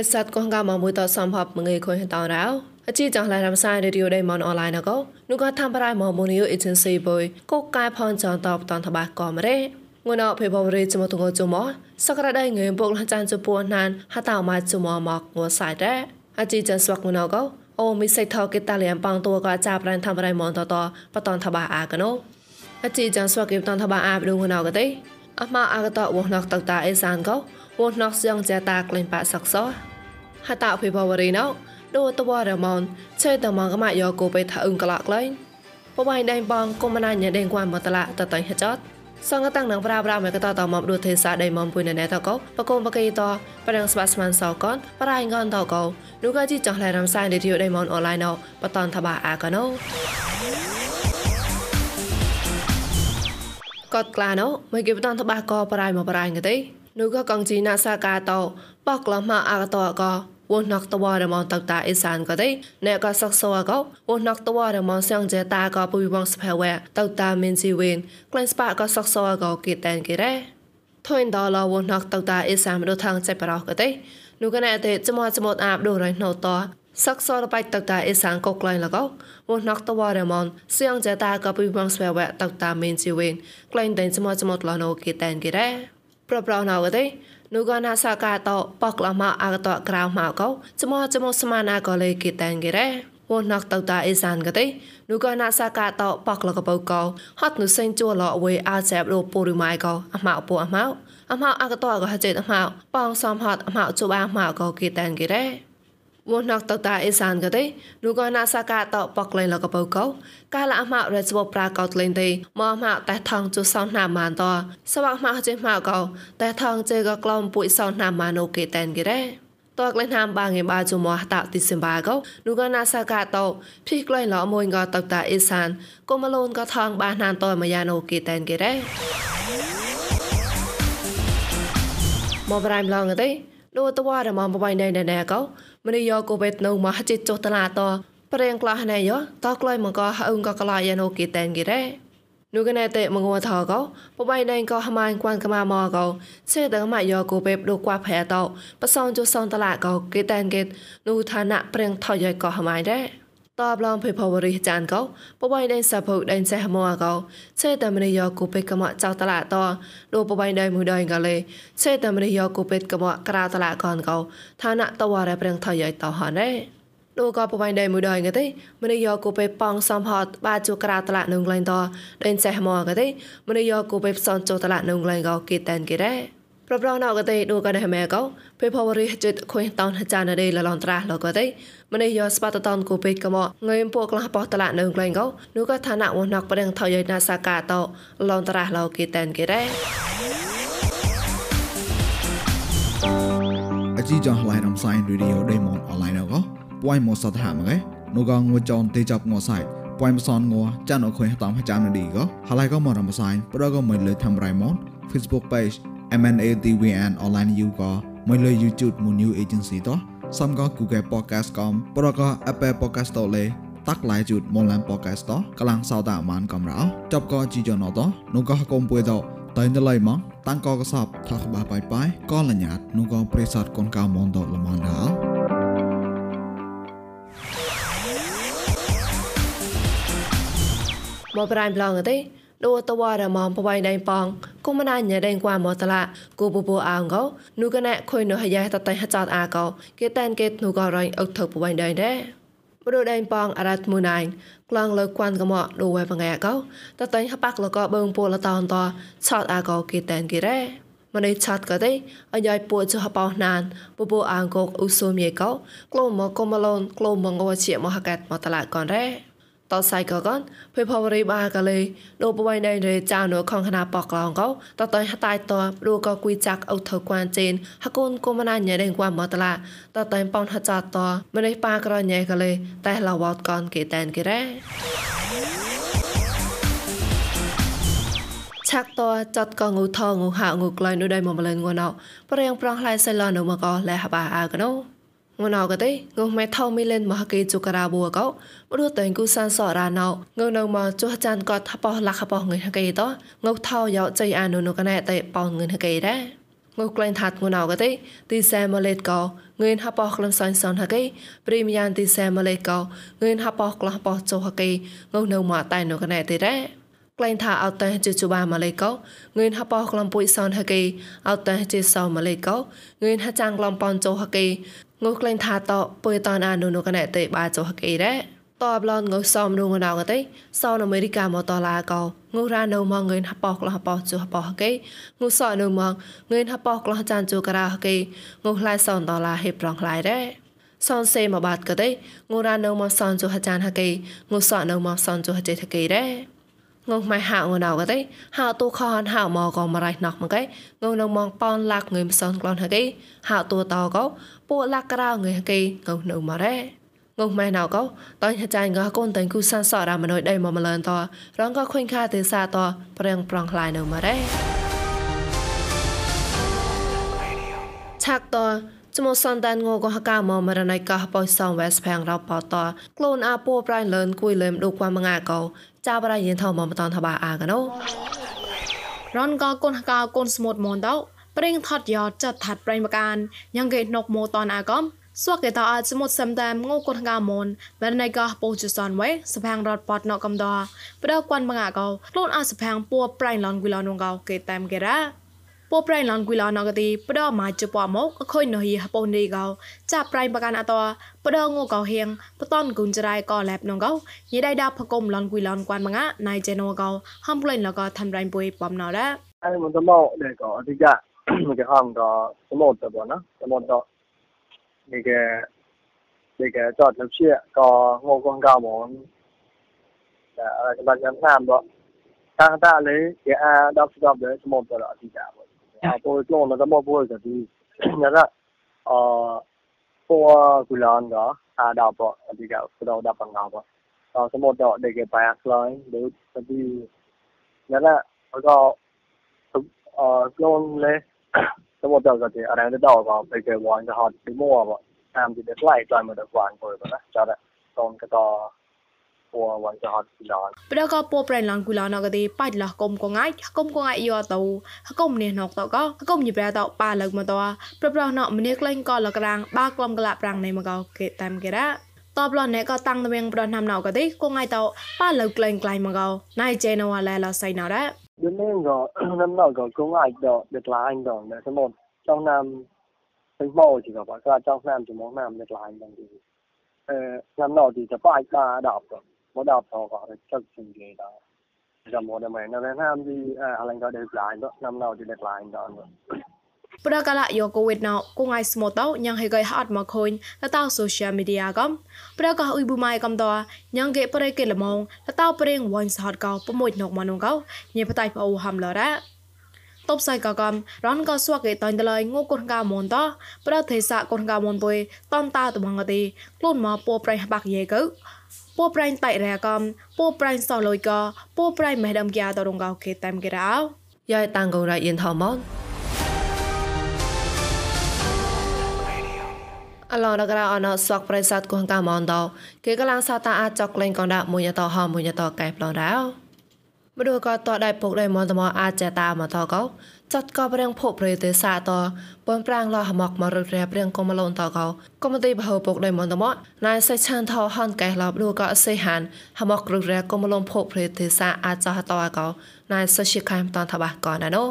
យសាត់កងកាមកមួយតសំភពមងេខុយតរោអជីចងឡារំសាយរេឌីយោដេមនអនឡាញកោនោះក៏ធ្វើប្រៃមកមូនីយអេเจนស៊ីបុយកកកាយផនចងតបតនតបាក៏មរេងួនអភេបវរេចមទងជុំសក្រដៃងើពុកលចានជពួណានហតៅម៉ាជុំមកងួសៃដែរអជីចស្វកងួនកោអូមីសៃថកេតាលៀមប៉ងតួក៏ចាប់រ៉ានធ្វើប្រៃមនតតបតនតបាអាកណូអជីចស្វកេបតនតបាអាបឌូងួនកកទេអមអាកតវណកតតាអេសានកោវណកសៀងជាតាក្លែងបាក់សកសោ ហតអភេបវរេណោដូតវរមនឆេតមងកម៉ាយកូបេថាអឹងក្លាក់លែងបបៃដៃបងគុំណាញ៉ដេងគួនមតឡាតតៃហចតសងតាំងនឹងប្រាប្រាមកតតមកឌូទេសាដៃមំពុយណែតកោបកុំបកៃតប្រងស្បាស្មានសោកនប្រៃងនតកោនូកជីចោះឡៃរំសាយឌីយោដៃមនអនឡាញណោបតនតបាអាកណោកតក្លាណោមកគេបតនតបាកោប្រៃមកប្រៃងទេនូកកងជីណាសាកាតោបកក្លមកអាកតកោ វណកតវរមនតតាអេសានក៏ទេអ្នកក៏សកសអកវណកតវរមនសងចេតាក៏ពុយបងស្ផែវែតតាមានជីវិនក្លែងស្ប៉ក៏សកសអកគេតែនគេរ៉េថុញដល់វណកតតាអេសានមដថងចេប្រោក៏ទេនោះក៏ណែទេចមចមតអាបដូរៃណូតសកសរបៃតតាអេសានកកក្លែងលកវណកតវរមនសងចេតាក៏ពុយបងស្ផែវែតតាមានជីវិនក្លែងតែចមចមតលណូគេតែនគេរ៉េប្រប្រណៅក៏ទេ นูกอนาสากาตอปอกละมาอากตอกราวมาก็จมอจมอสมานาก็เลยกิตังกิเรวนักตาตาอีสานก็ได้นูกอนาสากาตอปอกละก็เปก็ฮอดนูเซนจัวละเวอาแซบโรปูริไมก็อมาปูอมาอมาอาก វណកតតាអេសានក៏ទេនោះក៏ណាសាកាតបកលេលកបោកោកាលអមរចវប្រាកោតលេងទេមកមកតែថងជុសោណាមានតសវកមកចេមកកោតែថងជេក៏ក្លំពុយសោណាមានូគេតែនគេរ៉េតកលេណាមបាងេបាជុំមតតិសិមបាកោនោះក៏ណាសាកាតភីក្លែងលមួយក៏តតាអេសានក៏មលូនក៏ថងបានណានតមយ៉ានូគេតែនគេរ៉េមកប្រៃមឡងទេដូតវ៉ារមបបៃណៃណែកោ មនីយកូបេតនៅមហចិចុតឡាតប្រេងក្លាស់ណែយោតក្លុយមកកអ៊ុងកក្លាយណូគីតែនគីរ៉េនូកណែតេមងវថកោបបៃណៃកោហម៉ាញ់គួនកម៉ាមកោសេតម៉ាយកូបេបដូគួផែតោបសងជុសងតឡាកោគីតែនគិតនូឋានៈប្រេងថយយកោហម៉ាញ់ដែរ តបឡងភេភវរីចានកោបបៃដៃសាភុដៃសេះមកកោសេតមនីយកគូពេកមចៅតឡាតដូបបៃដៃមួយដៃកលេសេតមនីយកគូពេកមក្រៅតឡាកនកោឋានៈតវរប្រឹងថយតហនទេដូក៏បបៃដៃមួយដៃកទេមនីយកគូពេប៉ងសំហតបាជូក្រៅតឡានឹងក្លែងតដៃសេះមកកទេមនីយកគូពេផ្សនចុតឡានឹងក្លែងកោគេតែនគេដែរ ប្រប្រណៅកតេដូកណេម៉ែកោពេផវរីចិត្តខុញតនចានដេលឡនត្រាលកតេម្នេះយកស្បាតតនគូពេកកមកងើយពួកក្លះបោះតឡានៅក្លែងកោនោះក៏ឋានៈវណកប្រឹងថយណាសាកាតឡនត្រាលគេតែនគេរ៉េអជីចងឡៃរំសាយរីឌីអូដេម៉ុនអនឡាញកោពួយមកសតហាមកែនោះក៏ងួចនទេចាប់ងសៃពួយមសនងចានអខុយតាមចាំនឌីកោហឡៃក៏មករំសាយប្រក៏មិនលើធ្វើរៃម៉ុន Facebook page MNATVN online you ក៏មកលើ YouTube មួយ new agency តោះសំក៏ Google Podcast កំប្រក៏ Apple Podcast តលេតាក់ឡាយជូតមកឡាន Podcast តកលាំងសោតអាមានកំរោចប់ក៏ជីយ៉ណតនោះក៏កុំពួយតតែនៅឡៃមកតាំងក៏កសបថាក្បាបាយបាយក៏លញ្ញាតនោះក៏ប្រេសតកូនកៅមនតលមនដល់មកប្រៃប្លងទេ ដូតវរមំបបៃដៃប៉ងគុំណាញ៉ដេងគួមតឡាគូពពអងកោនូកណែខុយនៅហយ៉ៃតតៃហចតអាកោគេតែនគេនូក៏រៃអុកថបបៃដៃដែរបរដៃប៉ងអរ៉ាត់មូណៃក្លងលើគួនកមដូវែបងាកោតតៃហបាក់លកបើងពលតនតឆតអាកោគេតែនគេរ៉េម្នេះឆាត់ក៏ទេអយាយពួចហបោណានពពអងកោអ៊ូសូមៀកោក្លូមកកុំឡូនក្លូមងវជាមហកាត់មកតឡាកនរ៉េ តសៃកកនភេផវរីបាកលេដូបបៃណៃរេចៅនៅខងខណាបកឡងកោតតៃហតៃតរូកគួយចាក់អុថគួនចេនហកូនគុំណាញ៉ែដេងគួមតឡាតតៃប៉នហចាតម្នេះប៉ាក្រញ៉ែកលេតែឡវតកនគេតែនគេរ៉េឆាក់តចាត់កងូថងូហាងូក្លែងដូចដៃមកម្លែងងួនអោប្រៀងប្រងឡៃសៃឡននៅមកកលែហបាអាកណូ ងណៅកទេងមេថោមីលេនមហកេជូការ៉ាប៊ូកោមរុតេងគូសានសរ៉ាណៅងនៅមកចុះចានក៏ថាបោះលាក់បោះងិហកេតងថោយោចៃអានុនុកណែតេបោងិហកេដែរងងុក្លែងថាត់ងណៅកទេទីសែម៉ាឡេតកោងឿនហាប៉ោក្លំសាញ់សនហកេព្រីមយ៉ាងទីសែម៉ាឡេតកោងឿនហាប៉ោក្លះប៉ោចុហកេងុនៅមកតែនៅកណែទេរ៉ាក្លែងថាអត់តែជាជបាម៉ាឡេកោងឿនហបោក្លំពុយសនហកេអត់តែជាសោម៉ាឡេកោងឿនហចាងក្លំប៉នចុហកេ ងុក្លែងថាតពុយតនអានុនុកណែទេបាចុហកេរ៉ាតបឡនងសំនុងណៅកទេសោនអមេរិកាមកតឡាកោងូរ៉ានៅមកងឿនហបោក្លះបោជុហបោកេងូសអនៅមកងឿនហបោក្លះចានជូការ៉ាកេងូខ្លៃសនតឡាហេប្រងខ្លៃរ៉ាសនសេមកបាត់កទេងូរ៉ានៅមកសនជូហចានហកេងូសអនៅមកសនជូហចេថកេរ៉ា ងងម៉ៃហៅងណៅកទេហៅទូខនហៅមកក៏មរៃណោះមកគេងងនៅមកប៉នលាក់ងើមសនក្លនហគេហៅទូតោក៏ពួកលាក់ក្រៅងើគេងងនៅមករ៉េងងម៉ែណៅក៏តើចាញ់ក៏កូនតែគូសានសរមនុយដៃមកម្លនតរងក៏ខុញខាទេសាតប្រងប្រងខ្លាយនៅមករ៉េឆាក់តចមសនតានងក៏ហកាមមរណៃកោបោសំវេសផាំងរោបតក្លូនអាពូប្រៃលឿនគួយលើមឌូความមងាកោ ចាបរយិនថោមមតនថាបាអាកណូរនក៏គុនហកាគុនស្មូតមនតោប្រេងថត់យោចាត់ថាត់ប្រេងបកានយ៉ាងកេណុកមោតនអាកំសួកេតអាចសមុទ្រសំតាមងគុនកាមនបែរណៃកោពោជសនវេសផាំងរត់ប៉តណកំដប្រដកួនមងាកោខ្លួនអាសផាំងពួប្រៃឡនគីឡនងកោកេតាមកេរ៉ា ពោប្រៃឡនគីឡនកទីផ្ដោម៉ាជប៉មកអខុយនោះយហប៉ុនីកោចាប់ប្រៃបកានអតផ្ដោងកោហៀងបតនគុនចរៃកោឡែបនងកោញីដៃដាផកុំឡនគីឡនគួនមងាណៃចេណូកោហំប្លែងលកោឋានរៃពុយបំណោរ៉ាហើយមិនទៅមកនេះកោអតិចាមកហំកោសមុទ្រទៅណាសមុទ្រនេះកនេះកចតលជាកោងកងកោមនតែអរចាំចាំតាមបតាតាលេគេអាដល់ស្ដាប់ដែរសមុទ្រអតិចា påklona da ba pol ka ti na ra a po ku lan ga a da ba a ti ga ku da da pang ga ba ta so mo da de ke pa slai de ti na ra ga a klon le สมมติเราจะอะไรได้ดอกก็ไปเจอวอนจะฮอตไปมั่วบ่ตามที่ได้ไล่จอยมาแต่วานคนบ่นะจ้ะตรงก็ต่อ ពួរវ៉ៃទៅហត់ពីឡនប្រកពួរប្រែនឡនគូឡនអកទេប៉ៃឡះគុំកងៃគុំកងៃយោទៅគុំនេះណកតកគុំញិប្រែតប៉ាលើកមកតប្រប្រណម្នេះក្លែងកលក្រាងបាក្លំក្លាប្រាំងនៃមកគេតាមគេរ៉ាតបឡនក៏តាំងទៅវិញប្រណាំណៅក៏ទេគងៃតប៉ាលើក្លែងក្លែងមកណៃជេណវ៉ាឡែឡសៃណរ៉ាយើងនឹងក៏នឹងណៅក៏គងៃដកដក្លាញដល់តែសមត់ចង់ណាំទៅមកជីក៏បើក៏ចង់ណាំជាមួយណាំដក្លាញដល់ទីអឺណាំណៅទីទៅប៉ៃតាដល់ modaavtoa extraction data data model mai nan han bi alang ka de blind dot nam nau de blind dot ព្រកលយោកូវីដណៅគងៃស្មតោញ៉ាងហេកៃហតមកខូនលតោសូសៀលមីឌីយ៉ាកំព្រកអ៊ុយប៊ូម៉ៃកំតោញ៉ាងកេប្រេកេលមងលតោប្រេងវ៉ាន់សហតកោប្រមួយណុកម៉ានុងកោញេបតៃប្អូហាំឡរ៉ាតបសៃកកំរនក៏ស្វកេតាញ់តឡៃងូកូនកាមនតប្រទេសៈកូនកាមនបុយតនតាតបងកទេខ្លួនមកពោប្រៃបាក់យេកោ ពូប្រៃតៃរែកំពូប្រៃសលុយកពូប្រៃមេដំជាតរងកោគេតាមគេរោយ៉ៃតាំងកងរៃយិនថមនអឡរករអនសកប្រៃសាទគងកាមនតគេកលាំងសាតាអាចចកលេងកងដាក់មួយតហមួយតកែប្លរោ មឌូក៏តដៃពុកដៃមនតមអាចចតាមកតកោចាត់ក៏ព្រៀងភពប្រេទេសាតពនប្រាំងលហមកមករឹករាព្រៀងកុំលូនតកោកុំទីបហោពុកដៃមនតមណៃសេឆានថោហនកែឡបឌូក៏សេហានហមករឹករាកុំលូនភពប្រេទេសាអាចចហតកោណៃសេ ಶಿ ខៃមតនតបះកោណាណូ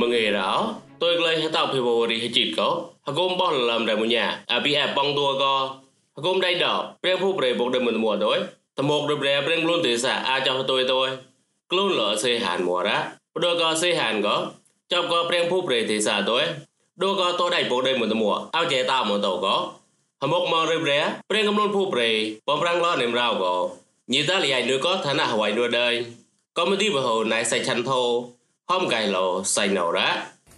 មងេរោ tôi glei hata February hachit ko hagom boh lam da munya api ap bong tua ko គុំដៃដព្រៀងភូប្រេបុកដេមិនមួតយតមកដប្រេព្រៀងលូនទេសាអាចោះតយតយក្លូនលសេហានមួរ៉ាបដកសេហានក៏ចាប់ក៏ព្រៀងភូប្រេទេសាតយដូក៏តដៃបុកដេមិនមួអោចេតាមកតក៏ហមកមករេប្រេព្រៀងកំលូនភូប្រេបំប្រាំងលនិមរៅក៏ញីតាលីៃនោះក៏ឋានៈហវៃនោះដែរក៏មិនទីបហូណៃសៃឆាន់ធោហំកៃឡោសៃណោរ៉ា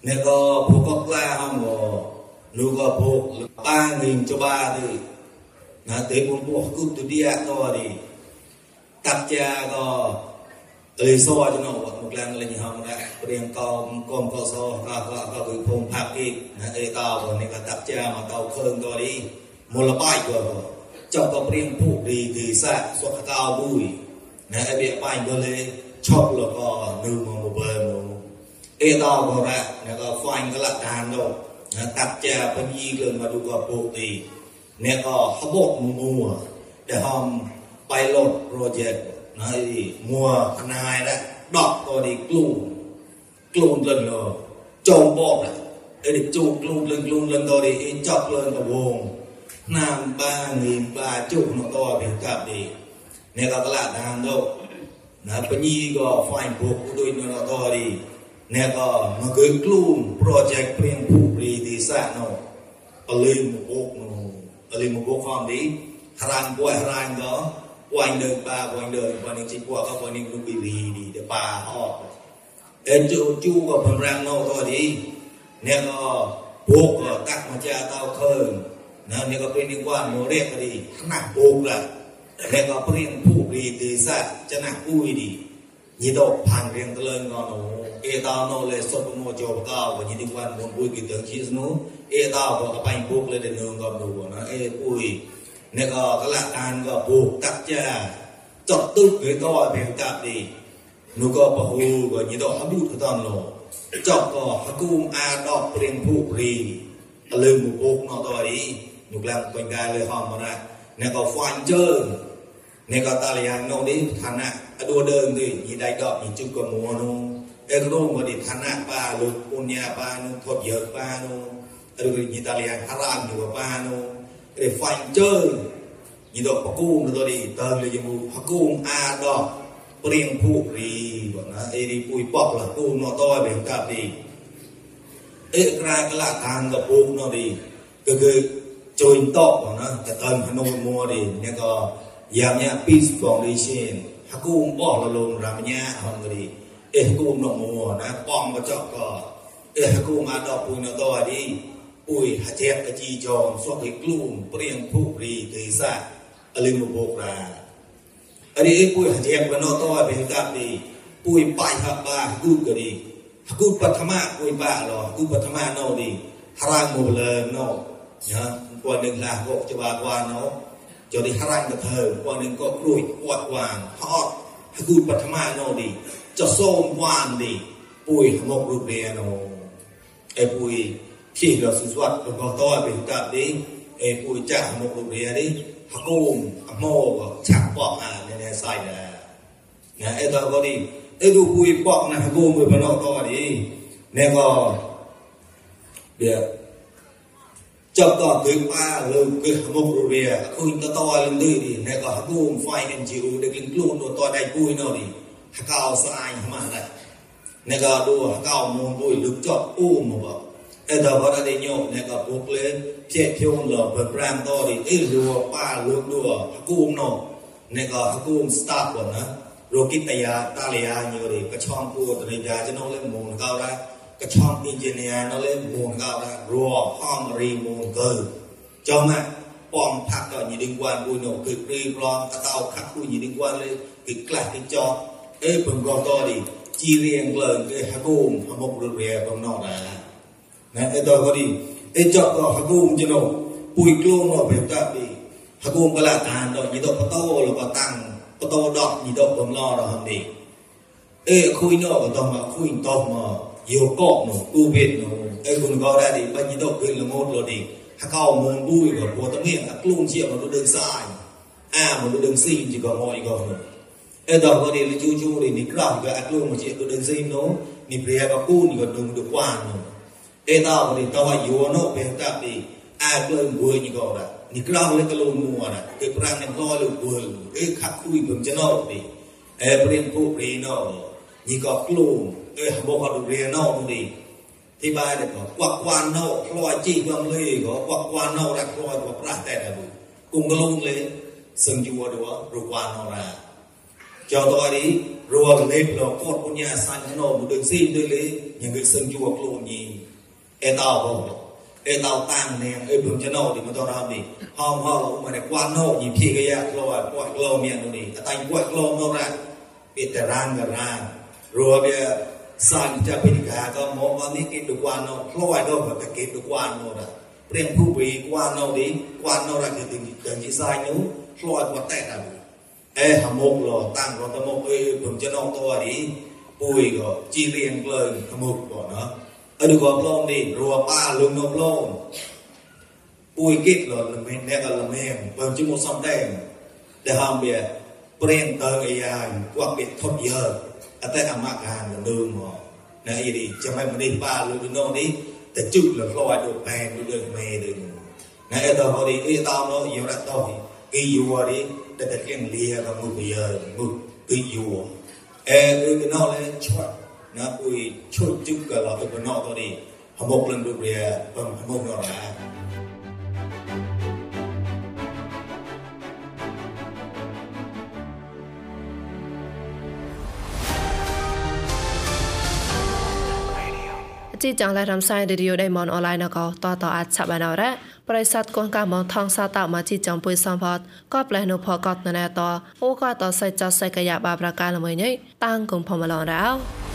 អ្នកក៏ភូកក្លាហំក៏នោះក៏ភូកបាងវិញចបាទី na te pun buah ku tu dia to di tak cha go ơi so cho nó hoặc một lần là như hồng đã riêng con con có so có có có cái phong pháp đi na ơi tao rồi này có tập cha mà tao khơi to đi một là bài của cho có riêng phụ đi thì sa xuất cao bùi nè bị bánh có lệ chọc là có nư mà một bờ mà ê tao có ra nè có phanh có là đàn đâu nè tập cha phân nhi lên mà đủ có phụ thì nè có hấp bột mùa để hòm bay lột project nói gì mùa tháng hai đó đọc tôi đi clue ខ្លួនលិនលចូលបបអីជូខ្លួនលិនខ្លួនលិនតរីអីចប់លិនតវងណាមបាងីបាជុកនតបិកាប់នេះអ្នកកក្លាដានទៅណាបញីក៏ហ្វាញ់ពុកដូចនតរីអ្នកក៏មកគឺខ្លួន project ព្រៀងភូព្រីទីសានោះបលីមកបុកនោះបលីមកបុកខំនេះហរានពួយហរានក៏ពួយនៅបាពួយនៅពួយនឹងជីពួយក៏ពួយនឹងលោកប៊ីលីនេះទៅបា ហោអេជូជូក៏បំរាំងនោះទៅនេះអ្នកក៏បុកក៏តាក់មកចាតោឃើញណាអ្នកក៏ពេលនេះគាត់មករៀបនេះណាស់បុកឡាអ្នកក៏ព្រៀងភូព្រីទីសាចំណាស់គួយនេះញីတော့ផានរៀងទៅលើងក៏នោះអេតោនោះលេសុបមកចូ លបកោញីទីគាត់មកគួយគេទៅជាស្នោះអេតោក៏បាញ់បុកលេទៅនឹងក៏នោះណាអេគួយអ្នកក៏កលអានក៏បុកតាក់ចាចត់ទុកគេទៅឲ្យពេលកាប់នេះនោះក៏បហូក៏ញីដល់ហប៊ូតតនលោចប់ក៏ហគូមអាដកព្រៀងភូរីលើមកបុកណតរីនោះឡើងបញ្ញាលើ ហមណាអ្នកក៏ហ្វាញ់ជើងអ្នកក៏តាលយ៉ាងនោះនេះឋានៈអដួដើមទេញីដៃដកញីជុកក៏មួនោះអេក្រុមមកទីឋានៈបាលោកពុញ្ញាបានោះធត់យើបានោះឬក៏ញីតាលយ៉ាងហារ៉ាមយបានោះគេហ្វាញ់ជើងញីដកបកូមទៅទីតើលើយមហគូមអាដកព្រៀងភូរីបងណាអេរីពុយបកលគូនតយបែកាប់ទីអេក្រែកលខាងកពូណទីគឺគឺជួយតបបងណាកតើភ្នំមួ ទីនេះក៏យ៉ាងញ៉ា Peace Foundation ហគូមបោះលលងរាមញាហងរីអេគូមនមួណាបងមកចកក៏អេហគូមអាដកពុយណតយទីពុយហជាកជីចងសុខឯក្លូមព្រៀងភូរីទេសាអលិមបុករា ari pui hajek bano to be ka ni pui pai ha ba gu ka ni gu pathama pui ba lo gu pathama no ni harang mo le no ya គាត់នឹងឡាកច្បាស់គាត់ណោចូលទីហរាញ់ទៅធ្វើគាត់នឹងក៏ព្រួយគាត់វាងហត់គឺបឋមណោនេះចសូមវាននេះពួយមករូបរាណោអេពួយភីរសុស្វាត់ក៏តើពីតានេះអេពួយចាស់មករូបរានេះហកុំអមោឆាក់បោះអា sai da na e da ko di e du ku i pok na ko mu ba no to di ne ko bia chọc to thứ ba lâu cái một rồi bia khuyên to to lên đi đi ne ko ha ku phai en ji u de kin klun no to dai pui no di ha kao sai ma da ne ko du ha kao 적도 등파로 그 목로리아 코인도 떠올른들이 내가 하고 파이는 지우 내가 글로노 떠다이 보이노니 하카오서 아이 마다 내가 도 하카오 몬보이 룩적 오모바 에다 바라데뇨 내가 복레 제피온로 브람도리 일루어 파 룩루어 하고노 내가 하고 스타버나 로키타야 탈리아 니오리 그처음 보고 들이야 저놈을 몬가라 cái thằng engineer nó lên buồn gạo là rùa hong rì buồn cờ cho mà bom thạc ở những liên quan vui nổ cực rì bom các tàu khắc vui những liên quan lên cực lạc cái cho. Ê bầm gò to đi, chi riêng lời cái hạ cùng hạ mục được về bầm nọ là nè, ê, tôi có đi. Ê, chọn gò hạ cùng chứ nó bùi clôn nó về ta đi. Hạ cùng cái là tàn đó những đồ bắt tàu là bắt tăng bắt tàu đọt những đồ bầm lo đó hầm đi. Ê, khui nọ bắt tàu mà khui tàu mà yo ko no tu bet no e kun go ra di pa ni do pe lo mot lo di. Ha kao mon bu ko po ta mi a klung chia ma lo đơn sai. A ma lo đơn sin ji ko mo i ko no. E do ko di li chu chu di ni kra ga a klung ma chi lo đơn sin no ni pre ga ku ni ko dung do kwa no. E da ko di to wa yo no pe ta di a klung bu ni ko ra. ni klau le kalau mua na ke perang ni lo lu bul e khak kui bum jeno ni e prin pu pri no ni ko klu người hầm bộ họ được riêng nô đi thì bài này có quạt quan nô loa chi quan lì có quạt quan nô đặt loa quạt ra tè là bụi cùng luôn lì sừng chùa đó rồi quan nô ra cho tôi đi rồi lên nó cột của nhà sang nó một đường xin tôi lì những người sừng chùa luôn gì e tao không e tao tăng nè e bùm cho nô thì mà tôi ra đi hôm họ cũng mà này quan nô gì khi cái gì loa quạt loa miệng nó đi tay quạt loa nô ra ពីតារាងតារាងរួចវា సాగిట పెరిగాక మోమని కిండు క్వానో క్లోడో కట కిండు క్వానో రా ప్రేమ భూవి క్వానో ది క్వానో రా కి దిగి దంజి సాయిను క్లోడ్ బట్టే రా ఏ హమోక్ లో తాంగ్ రో తమోక్ ఏ పొం జనో తో రి పూయి గో జీ రియ్ క్లై హమోక్ బో నా అది గో ప్లోమ్ ది రో పా లు ง నో ప్లోమ్ ពួយគេលលមែនអ្នកលមែនបើជាមួយសំដែងដែលហំវាព្រៀងទៅអាយគាត់វាធត់យើ រត់មកអេពំចំណងតនេះពួយក៏ជីរៀងក្លើងហមុកក៏ណាអឺក៏ប្លងនេះរួប៉ាលុងនៅប្លងពួយគិតលោល្មែអ្នកក៏ល្មែបើជាមួយសំដែងដែលហំវាព្រៀងតើអាយ៉ាគាត់វាថត់យើអតែអមកានលឿងមកណាអីនេះចាំមិននេះប៉ាលុងនៅនេះតែជុកលក្លោឲ្យដូចបែនដូចមេដូចណាអត់ដល់នេះអីតោនោះយរ៉ាតោគេយួរនេះតែតែគេលៀក៏មុខយើមុខគឺយួរអេគឺកណោលេឈွတ်ណាអ៊ុយឈុតជុកក៏ឡោទៅកណោទៅនេះហមុកលឹង ជីចាំងឡៃរំសាយរីឌីយោដៃមនអនឡាញកោតតអាចឆាបានអរ៉ាប្រិស័តកូនកាមងថងសាតមកជីចំពុយសំផតក៏ផ្លែនុផកតណែតអូក៏តសៃចសៃកយ៉ាបាប្រកាលមួយញ៉ៃតាំងគុំផមឡងរោ